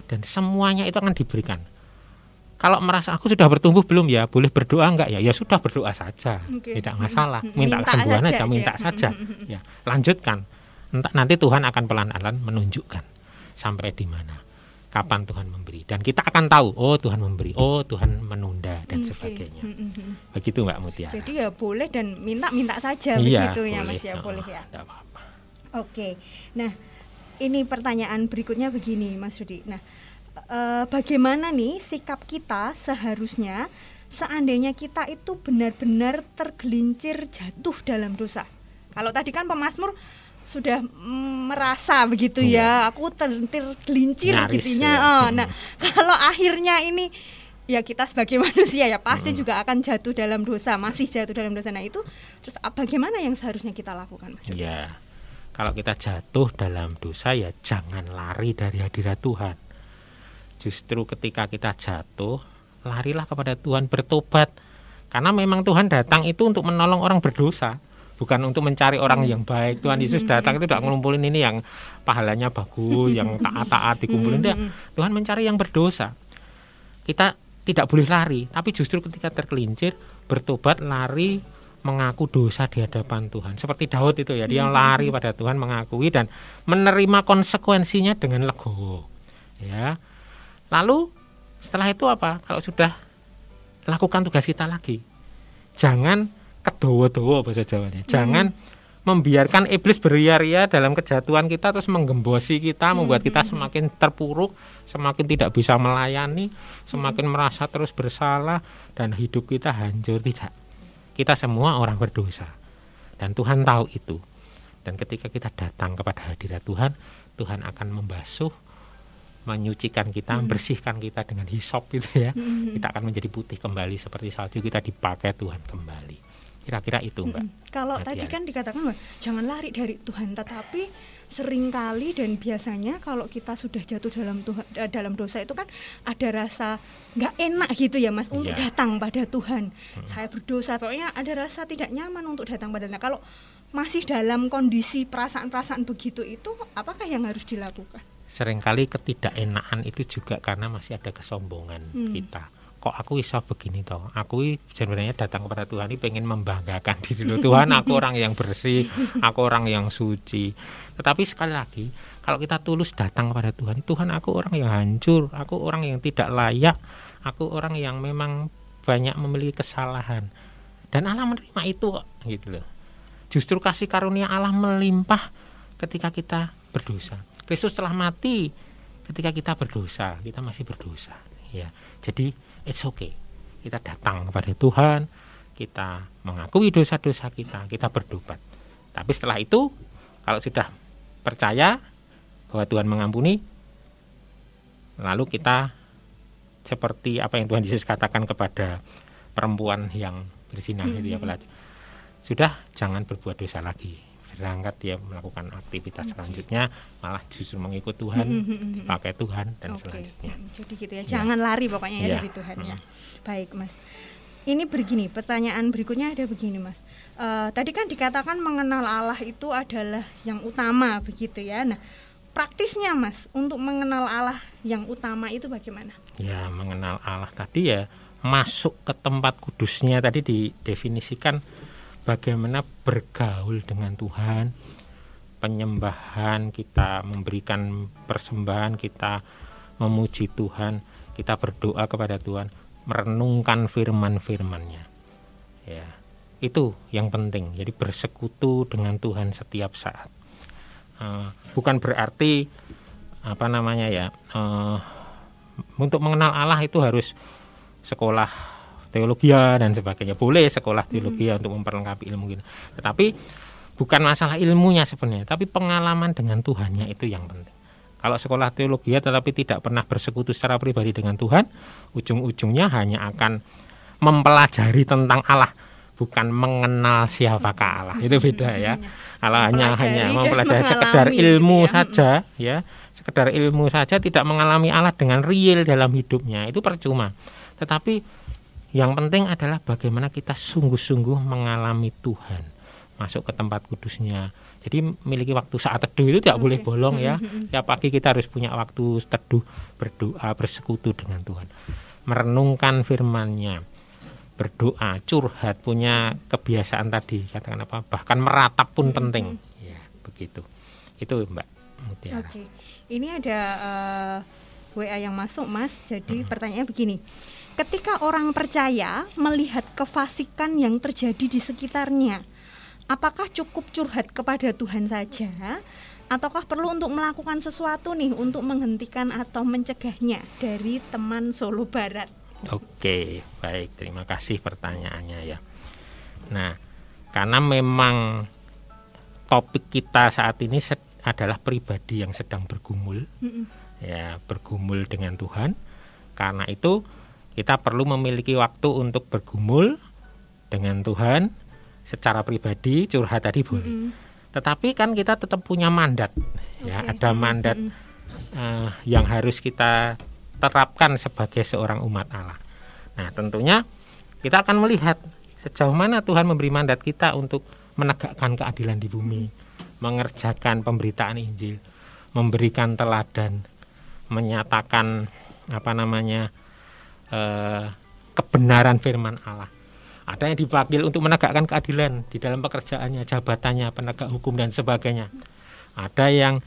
Dan semuanya itu akan diberikan. Kalau merasa aku sudah bertumbuh belum ya, boleh berdoa enggak ya? Ya sudah berdoa saja, Oke. tidak masalah. <laughs> Minta minta kesembuhan aja, aja. minta saja. <laughs> Ya, lanjutkan. Entah, nanti Tuhan akan pelan-pelan menunjukkan sampai di mana, kapan Tuhan memberi. Dan kita akan tahu, oh Tuhan memberi, oh Tuhan menunda dan Oke. sebagainya. Begitu Mbak Mutiara. jadi ya boleh dan minta-minta saja Iya, begitu ya mas ya boleh ya tidak apa-apa. Oke, nah ini pertanyaan berikutnya begini, Mas Rudi. Nah, eh, bagaimana nih sikap kita seharusnya seandainya kita itu benar-benar tergelincir jatuh dalam dosa? Kalau tadi kan pemazmur sudah mm, merasa begitu ya, aku ter- tergelincir gitu ya. ya. Oh, Hmm. nah, kalau akhirnya ini ya kita sebagai <laughs> manusia ya pasti juga akan jatuh dalam dosa, masih jatuh dalam dosa. Nah, itu terus ah, bagaimana yang seharusnya kita lakukan, Mas? Ya, kalau kita jatuh dalam dosa ya jangan lari dari hadirat Tuhan. Justru ketika kita jatuh, larilah kepada Tuhan bertobat. Karena memang Tuhan datang itu untuk menolong orang berdosa, bukan untuk mencari orang yang baik. Tuhan Yesus datang itu tidak ngumpulin ini yang pahalanya bagus, yang <laughs> taat-taat dikumpulin. Tidak. Tuhan mencari yang berdosa. Kita tidak boleh lari, tapi justru ketika tergelincir, bertobat, lari, mengaku dosa di hadapan Tuhan. Seperti Daud itu ya, dia lari pada Tuhan, mengakui dan menerima konsekuensinya dengan legowo. Ya. Lalu setelah itu apa? Kalau sudah lakukan tugas kita lagi. Jangan kedowo-dowo bahasa Jawanya. Jangan membiarkan iblis beria-ria dalam kejatuhan kita terus menggembosi kita, membuat kita semakin terpuruk, semakin tidak bisa melayani, semakin merasa terus bersalah dan hidup kita hancur tidak. Kita semua orang berdosa. Dan Tuhan tahu itu. Dan ketika kita datang kepada hadirat Tuhan, Tuhan akan membasuh menyucikan kita, hmm. bersihkan kita dengan hisop gitu ya. Hmm. Kita akan menjadi putih kembali seperti salju kita dipakai Tuhan kembali. Kira-kira itu, Mbak. Hmm. Kalau tadi kan dikatakan, Mbak, jangan lari dari Tuhan, tetapi sering kali dan biasanya kalau kita sudah jatuh dalam Tuhan eh, dalam dosa itu kan ada rasa nggak enak gitu ya, Mas, untuk yeah. datang pada Tuhan. Hmm. Saya berdosa, pokoknya ada rasa tidak nyaman untuk datang pada Nah, kalau masih dalam kondisi perasaan-perasaan begitu itu, apakah yang harus dilakukan? Sering kali ketidakenaan itu juga karena masih ada kesombongan hmm. kita. Kok aku bisa begini toh? Aku sebenarnya datang kepada Tuhan ini pengen membanggakan <laughs> diri loh. Tuhan aku orang yang bersih aku orang yang suci. Tetapi sekali lagi kalau kita tulus datang kepada Tuhan Tuhan aku orang yang hancur aku orang yang tidak layak aku orang yang memang banyak memiliki kesalahan. Dan Allah menerima itu gitu loh. Justru kasih karunia Allah melimpah ketika kita berdosa Kristus telah mati ketika kita berdosa, kita masih berdosa. Ya, jadi it's okay. Kita datang kepada Tuhan, kita mengakui dosa-dosa kita, kita berdobat. Tapi setelah itu, kalau sudah percaya bahwa Tuhan mengampuni, lalu kita seperti apa yang Tuhan Yesus katakan kepada perempuan yang bersinah hmm. itu ya, hmm. sudah jangan berbuat dosa lagi berangkat dia melakukan aktivitas selanjutnya malah justru mengikut Tuhan hmm, hmm, hmm, pakai Tuhan dan okay. selanjutnya. Jadi gitu ya jangan ya. lari pokoknya ya, ya dari Tuhan ya. Baik Mas. Ini begini pertanyaan berikutnya ada begini Mas. Uh, tadi kan dikatakan mengenal Allah itu adalah yang utama begitu ya. Nah praktisnya Mas untuk mengenal Allah yang utama itu bagaimana? Ya mengenal Allah tadi ya masuk ke tempat kudusnya tadi didefinisikan bagaimana bergaul dengan Tuhan, penyembahan kita memberikan persembahan kita memuji Tuhan, kita berdoa kepada Tuhan, merenungkan firman-firmannya. Ya, itu yang penting. Jadi bersekutu dengan Tuhan setiap saat. Uh, bukan berarti apa namanya ya, uh, untuk mengenal Allah itu harus sekolah teologi dan sebagainya. Boleh sekolah teologi hmm. untuk memperlengkapi ilmu kita tetapi bukan masalah ilmunya sebenarnya tapi pengalaman dengan Tuhannya itu yang penting. Kalau sekolah teologi tetapi tidak pernah bersekutu secara pribadi dengan Tuhan ujung-ujungnya hanya akan mempelajari tentang Allah bukan mengenal siapakah Allah. Itu beda ya. Allah hanya hanya mempelajari sekedar ilmu gitu ya. saja ya. Sekedar ilmu saja tidak mengalami Allah dengan real dalam hidupnya. Itu percuma. Tetapi yang penting adalah bagaimana kita sungguh-sungguh mengalami Tuhan masuk ke tempat kudusnya. Jadi memiliki waktu saat teduh itu tidak okay. boleh bolong ya. Ya pagi kita harus punya waktu teduh berdoa bersekutu dengan Tuhan. Merenungkan firman-Nya. Berdoa, curhat, punya kebiasaan tadi katakan apa? Bahkan meratap pun penting. Ya, begitu. Itu Mbak Mutiara. Oke. Okay. Ini ada uh, eh, WA yang masuk, Mas. Jadi hmm. pertanyaannya begini ketika orang percaya melihat kefasikan yang terjadi di sekitarnya, apakah cukup curhat kepada Tuhan saja ataukah perlu untuk melakukan sesuatu nih untuk menghentikan atau mencegahnya dari teman Solo Barat? Oke, baik, terima kasih pertanyaannya ya. Nah, karena memang topik kita saat ini adalah pribadi yang sedang bergumul, mm -mm. ya bergumul dengan Tuhan. Karena itu kita perlu memiliki waktu untuk bergumul dengan Tuhan secara pribadi curhat tadi boleh. Mm -hmm. Tetapi kan kita tetap punya mandat, okay. ya ada mandat mm -hmm. uh, yang harus kita terapkan sebagai seorang umat Allah. Nah tentunya kita akan melihat sejauh mana Tuhan memberi mandat kita untuk menegakkan keadilan di bumi, mengerjakan pemberitaan Injil, memberikan teladan, menyatakan apa namanya eh, kebenaran firman Allah. Ada yang dipanggil untuk menegakkan keadilan di dalam pekerjaannya, jabatannya, penegak hukum dan sebagainya. Ada yang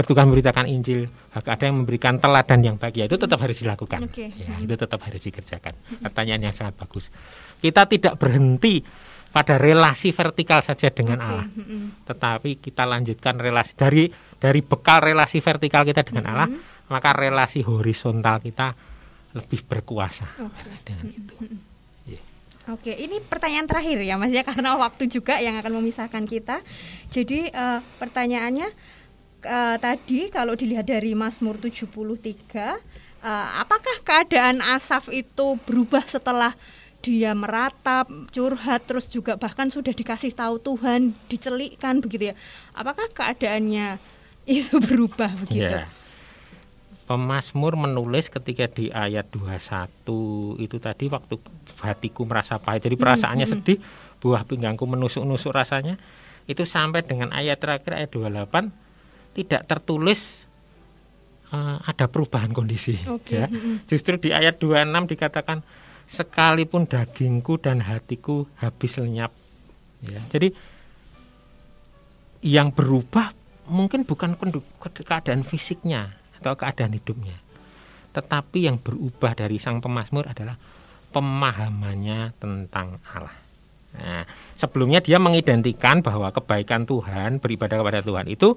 bertugas memberitakan Injil, ada yang memberikan teladan yang baik, ya itu tetap harus dilakukan. Okay. Ya, itu tetap harus dikerjakan. Pertanyaan yang sangat bagus. Kita tidak berhenti pada relasi vertikal saja dengan Allah, tetapi kita lanjutkan relasi dari dari bekal relasi vertikal kita dengan Allah, maka relasi horizontal kita lebih berkuasa Oke. dengan itu. Oke, ini pertanyaan terakhir ya Mas ya karena waktu juga yang akan memisahkan kita. Jadi eh, pertanyaannya eh, tadi kalau dilihat dari Mazmur 73 eh, apakah keadaan Asaf itu berubah setelah dia meratap, curhat terus juga bahkan sudah dikasih tahu Tuhan, dicelikkan begitu ya. Apakah keadaannya <laughs> itu berubah begitu? Ya. Pemasmur menulis ketika di ayat 21 itu tadi waktu hatiku merasa pahit. Jadi perasaannya sedih, buah pinggangku menusuk-nusuk rasanya. Itu sampai dengan ayat terakhir ayat 28 tidak tertulis eh, ada perubahan kondisi. Oke, ya. mm-mm. Justru di ayat 26 dikatakan sekalipun dagingku dan hatiku habis lenyap. Ya. Jadi yang berubah mungkin bukan keadaan fisiknya atau keadaan hidupnya, tetapi yang berubah dari sang pemazmur adalah pemahamannya tentang Allah. Nah, sebelumnya dia mengidentikan bahwa kebaikan Tuhan, beribadah kepada Tuhan itu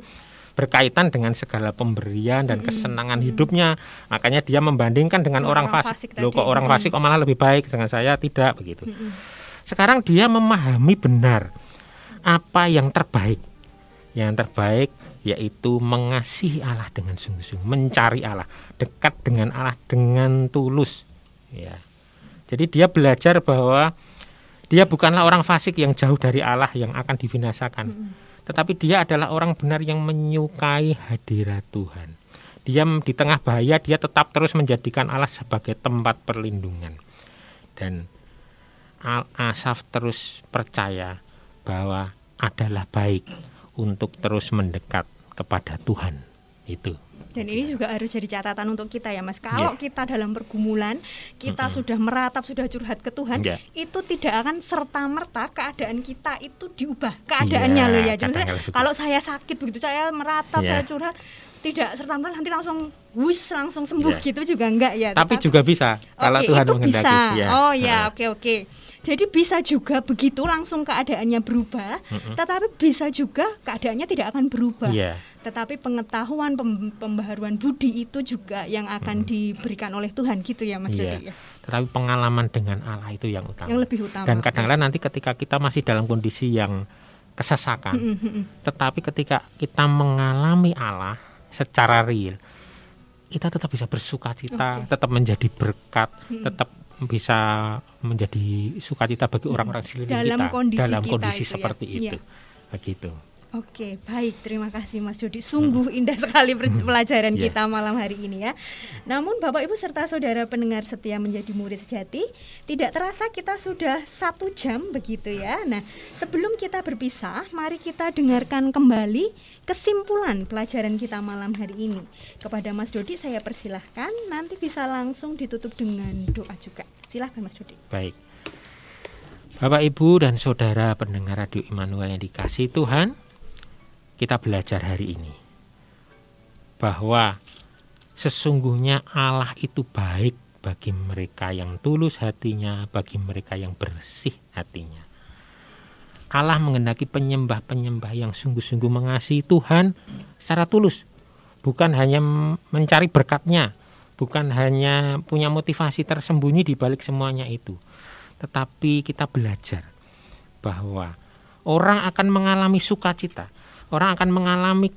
berkaitan dengan segala pemberian dan kesenangan hidupnya. Makanya dia membandingkan dengan Orang orang, fasik fasik. Loh kok orang fasik kok malah lebih baik dengan saya tidak begitu. Mm-mm. Sekarang dia memahami benar apa yang terbaik. Yang terbaik yaitu mengasihi Allah dengan sungguh-sungguh, mencari Allah, dekat dengan Allah dengan tulus. Ya. Jadi dia belajar bahwa dia bukanlah orang fasik yang jauh dari Allah yang akan dibinasakan. Tetapi dia adalah orang benar yang menyukai hadirat Tuhan. Dia di tengah bahaya dia tetap terus menjadikan Allah sebagai tempat perlindungan. Dan Al- Asaf terus percaya bahwa adalah baik untuk terus mendekat kepada Tuhan. Itu. Dan ini juga harus jadi catatan untuk kita ya Mas. Kalau Ya. kita dalam pergumulan, kita Mm-mm. sudah meratap, sudah curhat ke Tuhan, Ya. itu tidak akan serta merta keadaan kita itu diubah keadaannya Iya, loh ya. Jadi kalau saya sakit begitu, saya meratap, Ya. saya curhat, tidak serta merta nanti langsung wus langsung sembuh Ya. gitu juga enggak ya. Tapi Tetapi- juga bisa kalau Oke, Tuhan itu menghendaki. bisa. Ya. Oh ya, oke oke. Jadi bisa juga begitu langsung keadaannya berubah, Mm-mm. tetapi bisa juga keadaannya tidak akan berubah. Iya. Tetapi pengetahuan pem- pembaharuan budi itu juga yang akan diberikan oleh Tuhan gitu ya Mas Iya. Dodi ya. Tetapi pengalaman dengan Allah itu yang utama. Yang lebih utama. Dan kadang-kadang nanti ketika kita masih dalam kondisi yang kesesakan, mm-mm. tetapi ketika kita mengalami Allah secara real, kita tetap bisa bersuka cita, Oke. tetap menjadi berkat, Mm-mm. tetap bisa menjadi sukacita bagi orang-orang sekeliling Dalam kita kondisi dalam kita kondisi itu ya. seperti Iya. itu. Begitu. Oke, baik. Terima kasih Mas Dodi. Sungguh indah sekali <laughs> pelajaran Iya. kita malam hari ini ya. Namun Bapak Ibu serta saudara pendengar setia menjadi murid sejati, tidak terasa kita sudah satu jam begitu ya. Nah, sebelum kita berpisah, mari kita dengarkan kembali kesimpulan pelajaran kita malam hari ini. Kepada Mas Dodi saya persilahkan, nanti bisa langsung ditutup dengan doa juga. Silahkan Mas Dodi. Baik. Bapak, Ibu, dan Saudara pendengar Radio Immanuel yang dikasih Tuhan, kita belajar hari ini. Bahwa sesungguhnya Allah itu baik bagi mereka yang tulus hatinya, bagi mereka yang bersih hatinya. Allah mengendaki penyembah-penyembah yang sungguh-sungguh mengasihi Tuhan secara tulus, bukan hanya mencari berkatnya, bukan hanya punya motivasi tersembunyi di balik semuanya itu, tetapi kita belajar bahwa orang akan mengalami sukacita, orang akan mengalami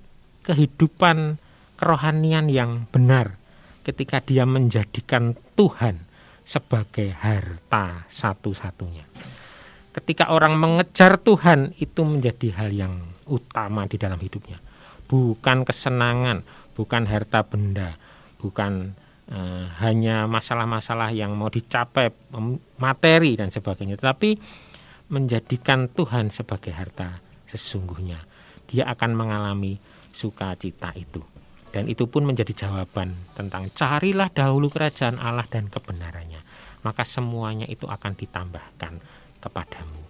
kehidupan kerohanian yang benar ketika dia menjadikan Tuhan sebagai harta satu-satunya. Ketika orang mengejar Tuhan itu menjadi hal yang utama di dalam hidupnya, bukan kesenangan, bukan harta benda, bukan eh, hanya masalah-masalah yang mau dicapai materi dan sebagainya, tetapi menjadikan Tuhan sebagai harta sesungguhnya. Dia akan mengalami sukacita itu. Dan itu pun menjadi jawaban tentang carilah dahulu kerajaan Allah dan kebenarannya. Maka semuanya itu akan ditambahkan kepadamu.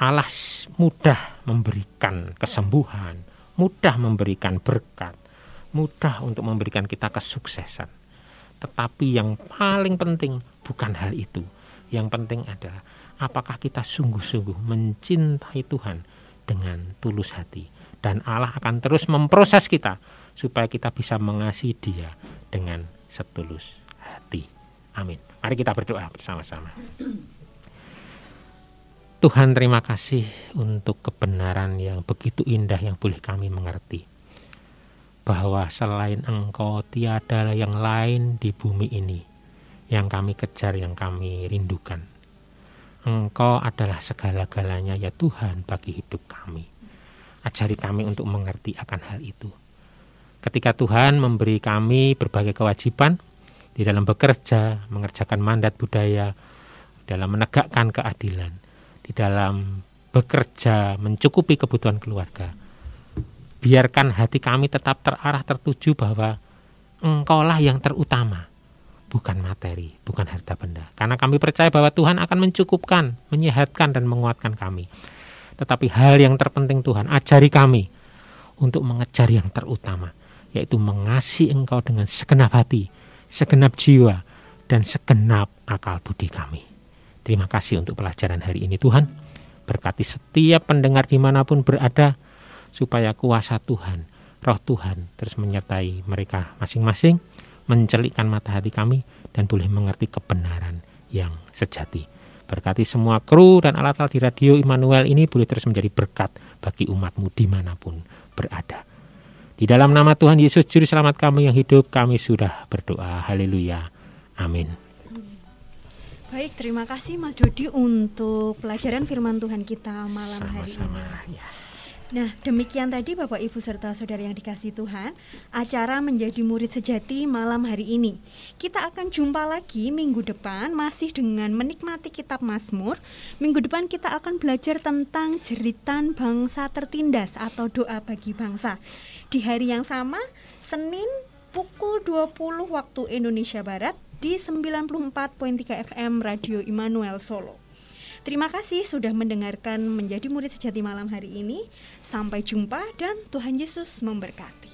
Allah mudah memberikan kesembuhan, mudah memberikan berkat, mudah untuk memberikan kita kesuksesan. Tetapi yang paling penting bukan hal itu. Yang penting adalah apakah kita sungguh-sungguh mencintai Tuhan dengan tulus hati dan Allah akan terus memproses kita supaya kita bisa mengasihi Dia dengan setulus hati. Amin. Mari kita berdoa bersama-sama. Tuhan terima kasih untuk kebenaran yang begitu indah yang boleh kami mengerti. Bahwa selain Engkau tiada yang lain di bumi ini yang kami kejar, yang kami rindukan. Engkau adalah segala-galanya ya Tuhan bagi hidup kami. Ajari kami untuk mengerti akan hal itu. Ketika Tuhan memberi kami berbagai kewajiban di dalam bekerja, mengerjakan mandat budaya, dalam menegakkan keadilan, di dalam bekerja mencukupi kebutuhan keluarga. Biarkan hati kami tetap terarah tertuju bahwa engkaulah yang terutama, bukan materi, bukan harta benda. Karena kami percaya bahwa Tuhan akan mencukupkan, menyehatkan dan menguatkan kami. Tetapi hal yang terpenting Tuhan, ajari kami untuk mengejar yang terutama, yaitu mengasihi Engkau dengan segenap hati, segenap jiwa, dan segenap akal budi kami. Terima kasih untuk pelajaran hari ini Tuhan. Berkati setiap pendengar di mana pun berada, supaya kuasa Tuhan, roh Tuhan terus menyertai mereka masing-masing, mencelikkan mata hati kami, dan boleh mengerti kebenaran yang sejati. Berkati semua kru dan alat-alat di radio Immanuel ini boleh terus menjadi berkat bagi umatmu di mana pun berada. Di dalam nama Tuhan Yesus Juru Selamat kami yang hidup, kami sudah berdoa. Haleluya. Amin. Baik, terima kasih Mas Dodi untuk pelajaran firman Tuhan kita malam Sama-sama, hari ini. ya. Nah, demikian tadi Bapak Ibu serta Saudara yang dikasih Tuhan, acara menjadi murid sejati malam hari ini. Kita akan jumpa lagi minggu depan masih dengan menikmati kitab Mazmur. Minggu depan kita akan belajar tentang jeritan bangsa tertindas atau doa bagi bangsa. Di hari yang sama, Senin pukul 20 waktu Indonesia Barat di 94.3 FM Radio Immanuel Solo. Terima kasih sudah mendengarkan menjadi murid sejati malam hari ini. Sampai jumpa dan Tuhan Yesus memberkati.